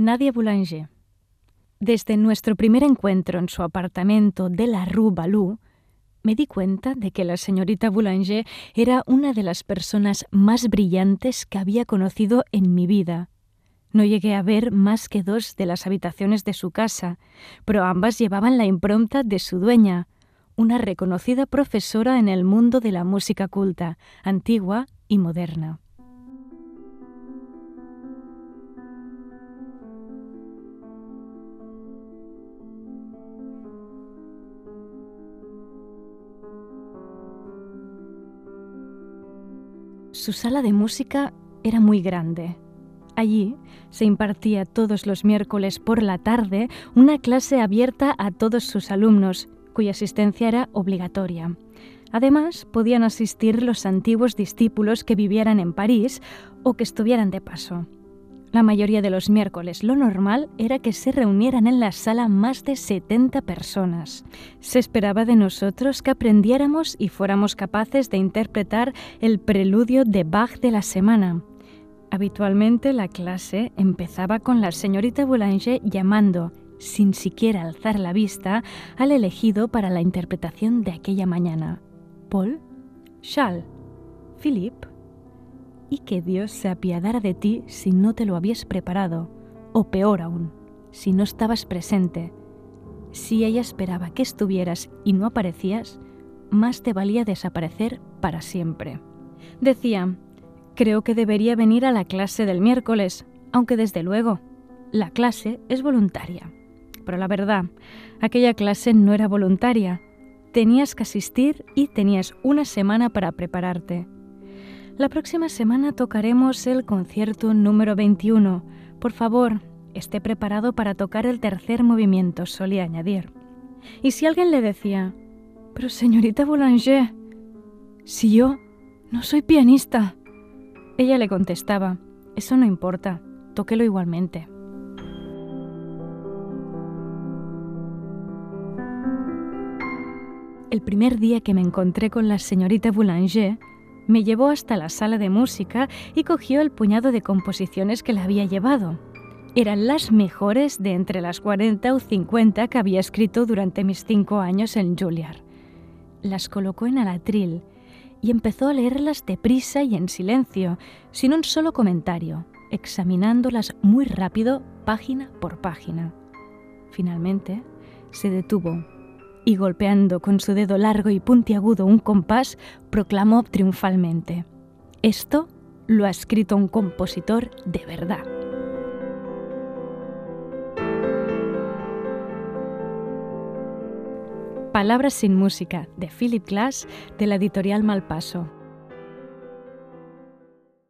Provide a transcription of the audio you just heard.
Nadia Boulanger. Desde nuestro primer encuentro en su apartamento de la Rue Balou, me di cuenta de que la señorita Boulanger era una de las personas más brillantes que había conocido en mi vida. No llegué a ver más que dos de las habitaciones de su casa, pero ambas llevaban la impronta de su dueña, una reconocida profesora en el mundo de la música culta, antigua y moderna. Su sala de música era muy grande. Allí se impartía todos los miércoles por la tarde una clase abierta a todos sus alumnos, cuya asistencia era obligatoria. Además, podían asistir los antiguos discípulos que vivieran en París o que estuvieran de paso. La mayoría de los miércoles lo normal era que se reunieran en la sala más de 70 personas. Se esperaba de nosotros que aprendiéramos y fuéramos capaces de interpretar el preludio de Bach de la semana. Habitualmente la clase empezaba con la señorita Boulanger llamando, sin siquiera alzar la vista, al elegido para la interpretación de aquella mañana. Paul, Charles, Philippe, y que Dios se apiadara de ti si no te lo habías preparado, o peor aún, si no estabas presente. Si ella esperaba que estuvieras y no aparecías, más te valía desaparecer para siempre. Decía, creo que debería venir a la clase del miércoles, aunque desde luego, la clase es voluntaria. Pero la verdad, aquella clase no era voluntaria. Tenías que asistir y tenías una semana para prepararte. La próxima semana tocaremos el concierto número 21. Por favor, esté preparado para tocar el tercer movimiento, solía añadir. Y si alguien le decía, pero señorita Boulanger, si yo no soy pianista, ella le contestaba, eso no importa, tóquelo igualmente. El primer día que me encontré con la señorita Boulanger, me llevó hasta la sala de música y cogió el puñado de composiciones que le había llevado. Eran las mejores de entre las 40 o 50 que había escrito durante mis cinco años en Juilliard. Las colocó en el atril y empezó a leerlas deprisa y en silencio, sin un solo comentario, examinándolas muy rápido, página por página. Finalmente, se detuvo y golpeando con su dedo largo y puntiagudo un compás, proclamó triunfalmente, Esto lo ha escrito un compositor de verdad. Palabras sin música de Philip Glass de la editorial Malpaso.